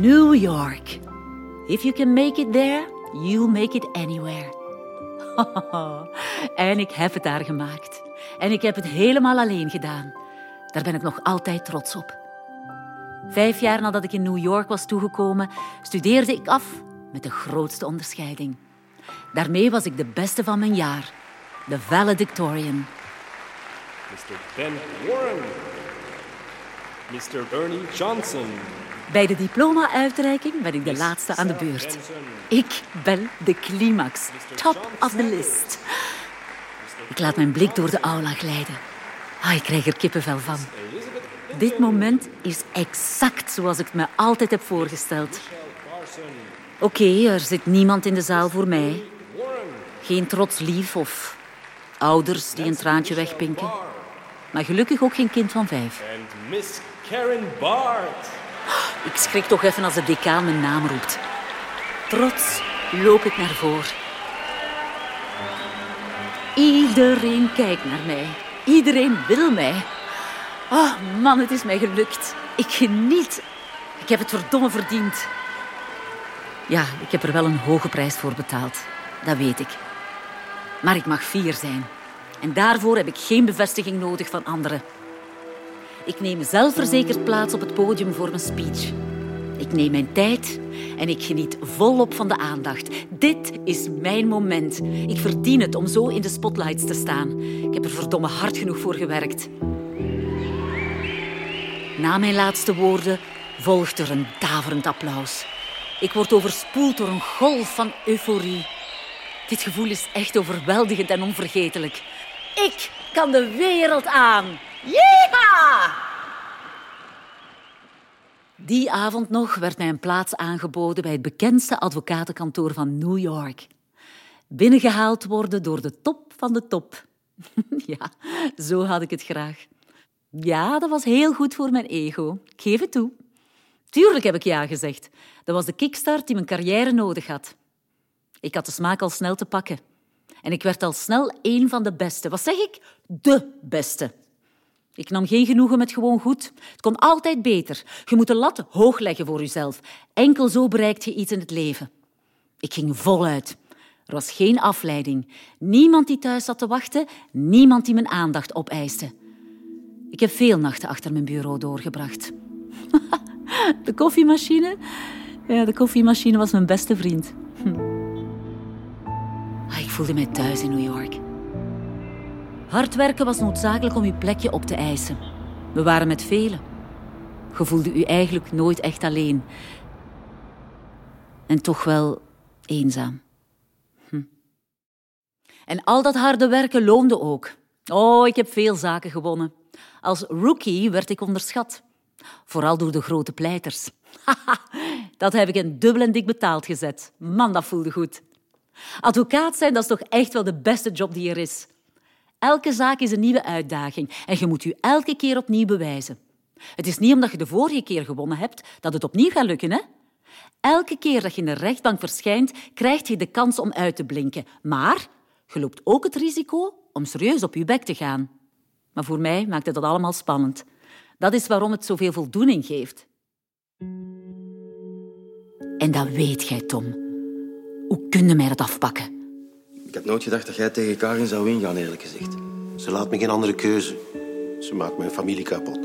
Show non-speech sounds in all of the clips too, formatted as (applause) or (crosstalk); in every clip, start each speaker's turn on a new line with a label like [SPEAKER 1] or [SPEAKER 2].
[SPEAKER 1] New York. If you can make it there, you'll make it anywhere. (laughs) en ik heb het daar gemaakt. En ik heb het helemaal alleen gedaan. Daar ben ik nog altijd trots op. Vijf jaar nadat ik in New York was toegekomen, studeerde ik af met de grootste onderscheiding. Daarmee was ik de beste van mijn jaar, de valedictorian.
[SPEAKER 2] Mr. Ben Warren. Mr. Bernie Johnson.
[SPEAKER 1] Bij de diploma-uitreiking ben ik de laatste aan de beurt. Ik ben de climax, top of the list. Ik laat mijn blik door de aula glijden. Ah, ik krijg er kippenvel van. Dit moment is exact zoals ik het me altijd heb voorgesteld. Oké, er zit niemand in de zaal voor mij. Geen trots lief of ouders die een traantje wegpinken. Maar gelukkig ook geen kind van vijf.
[SPEAKER 2] En Miss Karen Bart.
[SPEAKER 1] Ik schrik toch even als de decaan mijn naam roept. Trots loop ik naar voren. Iedereen kijkt naar mij. Iedereen wil mij. Oh man, het is mij gelukt. Ik geniet. Ik heb het verdomme verdiend. Ja, ik heb er wel een hoge prijs voor betaald. Dat weet ik. Maar ik mag fier zijn. En daarvoor heb ik geen bevestiging nodig van anderen. Ik neem zelfverzekerd plaats op het podium voor mijn speech. Ik neem mijn tijd en ik geniet volop van de aandacht. Dit is mijn moment. Ik verdien het om zo in de spotlights te staan. Ik heb er verdomme hard genoeg voor gewerkt. Na mijn laatste woorden volgt er een daverend applaus. Ik word overspoeld door een golf van euforie. Dit gevoel is echt overweldigend en onvergetelijk. Ik kan de wereld aan. Yeeha! Die avond nog werd mij een plaats aangeboden bij het bekendste advocatenkantoor van New York. Binnengehaald worden door de top van de top. (laughs) ja, zo had ik het graag. Ja, dat was heel goed voor mijn ego. Ik geef het toe. Tuurlijk heb ik ja gezegd. Dat was de kickstart die mijn carrière nodig had. Ik had de smaak al snel te pakken. En ik werd al snel een van de beste. Wat zeg ik? De beste. Ik nam geen genoegen met gewoon goed. Het kon altijd beter. Je moet de lat hoog leggen voor jezelf. Enkel zo bereikt je iets in het leven. Ik ging voluit. Er was geen afleiding. Niemand die thuis zat te wachten. Niemand die mijn aandacht opeiste. Ik heb veel nachten achter mijn bureau doorgebracht. (laughs) De koffiemachine? Ja, de koffiemachine was mijn beste vriend. Voelde mij thuis in New York. Hard werken was noodzakelijk om uw plekje op te eisen. We waren met velen. Je voelde u eigenlijk nooit echt alleen. En toch wel eenzaam. Hm. En al dat harde werken loonde ook. Oh, ik heb veel zaken gewonnen. Als rookie werd ik onderschat. Vooral door de grote pleiters. (laughs) dat heb ik een dubbel en dik betaald gezet. Man, dat voelde goed. Advocaat zijn, dat is toch echt wel de beste job die er is. Elke zaak is een nieuwe uitdaging en je moet je elke keer opnieuw bewijzen. Het is niet omdat je de vorige keer gewonnen hebt dat het opnieuw gaat lukken, hè? Elke keer dat je in de rechtbank verschijnt, krijg je de kans om uit te blinken. Maar je loopt ook het risico om serieus op je bek te gaan. Maar voor mij maakte dat allemaal spannend. Dat is waarom het zoveel voldoening geeft. En dat weet jij, Tom. Hoe kun je mij dat afpakken?
[SPEAKER 3] Ik had nooit gedacht dat jij tegen Karin zou ingaan, eerlijk gezegd. Ze laat me geen andere keuze. Ze maakt mijn familie kapot.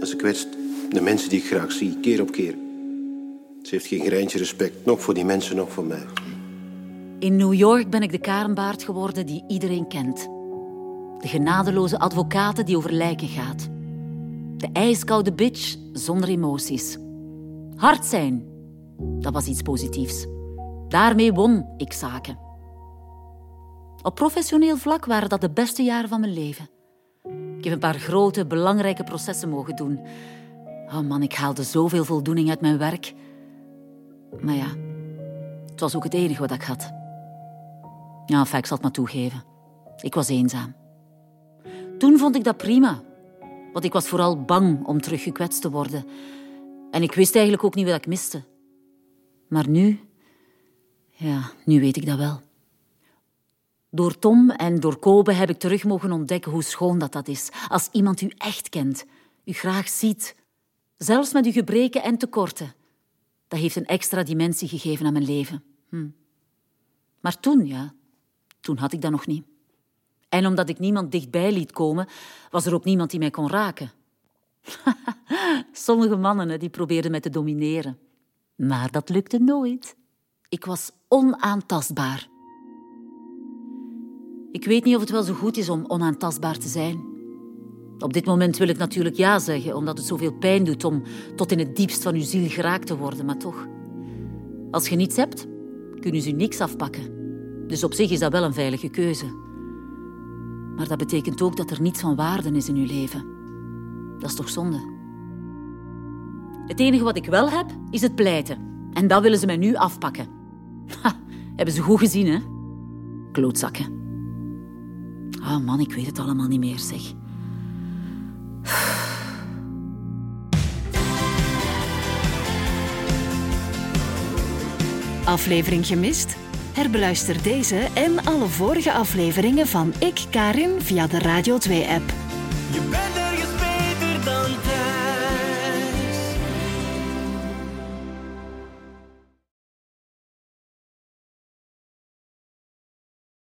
[SPEAKER 3] En ze kwetst de mensen die ik graag zie, keer op keer. Ze heeft geen greintje respect, nog voor die mensen, nog voor mij.
[SPEAKER 1] In New York ben ik de karenbaard geworden die iedereen kent. De genadeloze advocaat die over lijken gaat. De ijskoude bitch zonder emoties. Hard zijn, dat was iets positiefs. Daarmee won ik zaken. Op professioneel vlak waren dat de beste jaren van mijn leven. Ik heb een paar grote, belangrijke processen mogen doen. Oh man, ik haalde zoveel voldoening uit mijn werk. Maar ja, het was ook het enige wat ik had. Ja, enfin, ik zal het maar toegeven. Ik was eenzaam. Toen vond ik dat prima. Want ik was vooral bang om terug gekwetst te worden. En ik wist eigenlijk ook niet wat ik miste. Maar nu... Ja, nu weet ik dat wel. Door Tom en door Kobe heb ik terug mogen ontdekken hoe schoon dat, dat is. Als iemand u echt kent, u graag ziet. Zelfs met uw gebreken en tekorten. Dat heeft een extra dimensie gegeven aan mijn leven. Hm. Maar toen, ja, toen had ik dat nog niet. En omdat ik niemand dichtbij liet komen, was er ook niemand die mij kon raken. (laughs) Sommige mannen die probeerden mij te domineren. Maar dat lukte nooit. Ik was onaantastbaar. Ik weet niet of het wel zo goed is om onaantastbaar te zijn. Op dit moment wil ik natuurlijk ja zeggen, omdat het zoveel pijn doet om tot in het diepst van uw ziel geraakt te worden, maar toch. Als je niets hebt, kunnen ze u niks afpakken. Dus op zich is dat wel een veilige keuze. Maar dat betekent ook dat er niets van waarde is in uw leven. Dat is toch zonde? Het enige wat ik wel heb, is het pleiten. En dat willen ze mij nu afpakken. Ha, hebben ze goed gezien, hè? Klootzakken. Ah oh man, ik weet het allemaal niet meer, zeg. (sighs)
[SPEAKER 4] Aflevering gemist? Herbeluister deze en alle vorige afleveringen van Ik Karin via de Radio 2-app.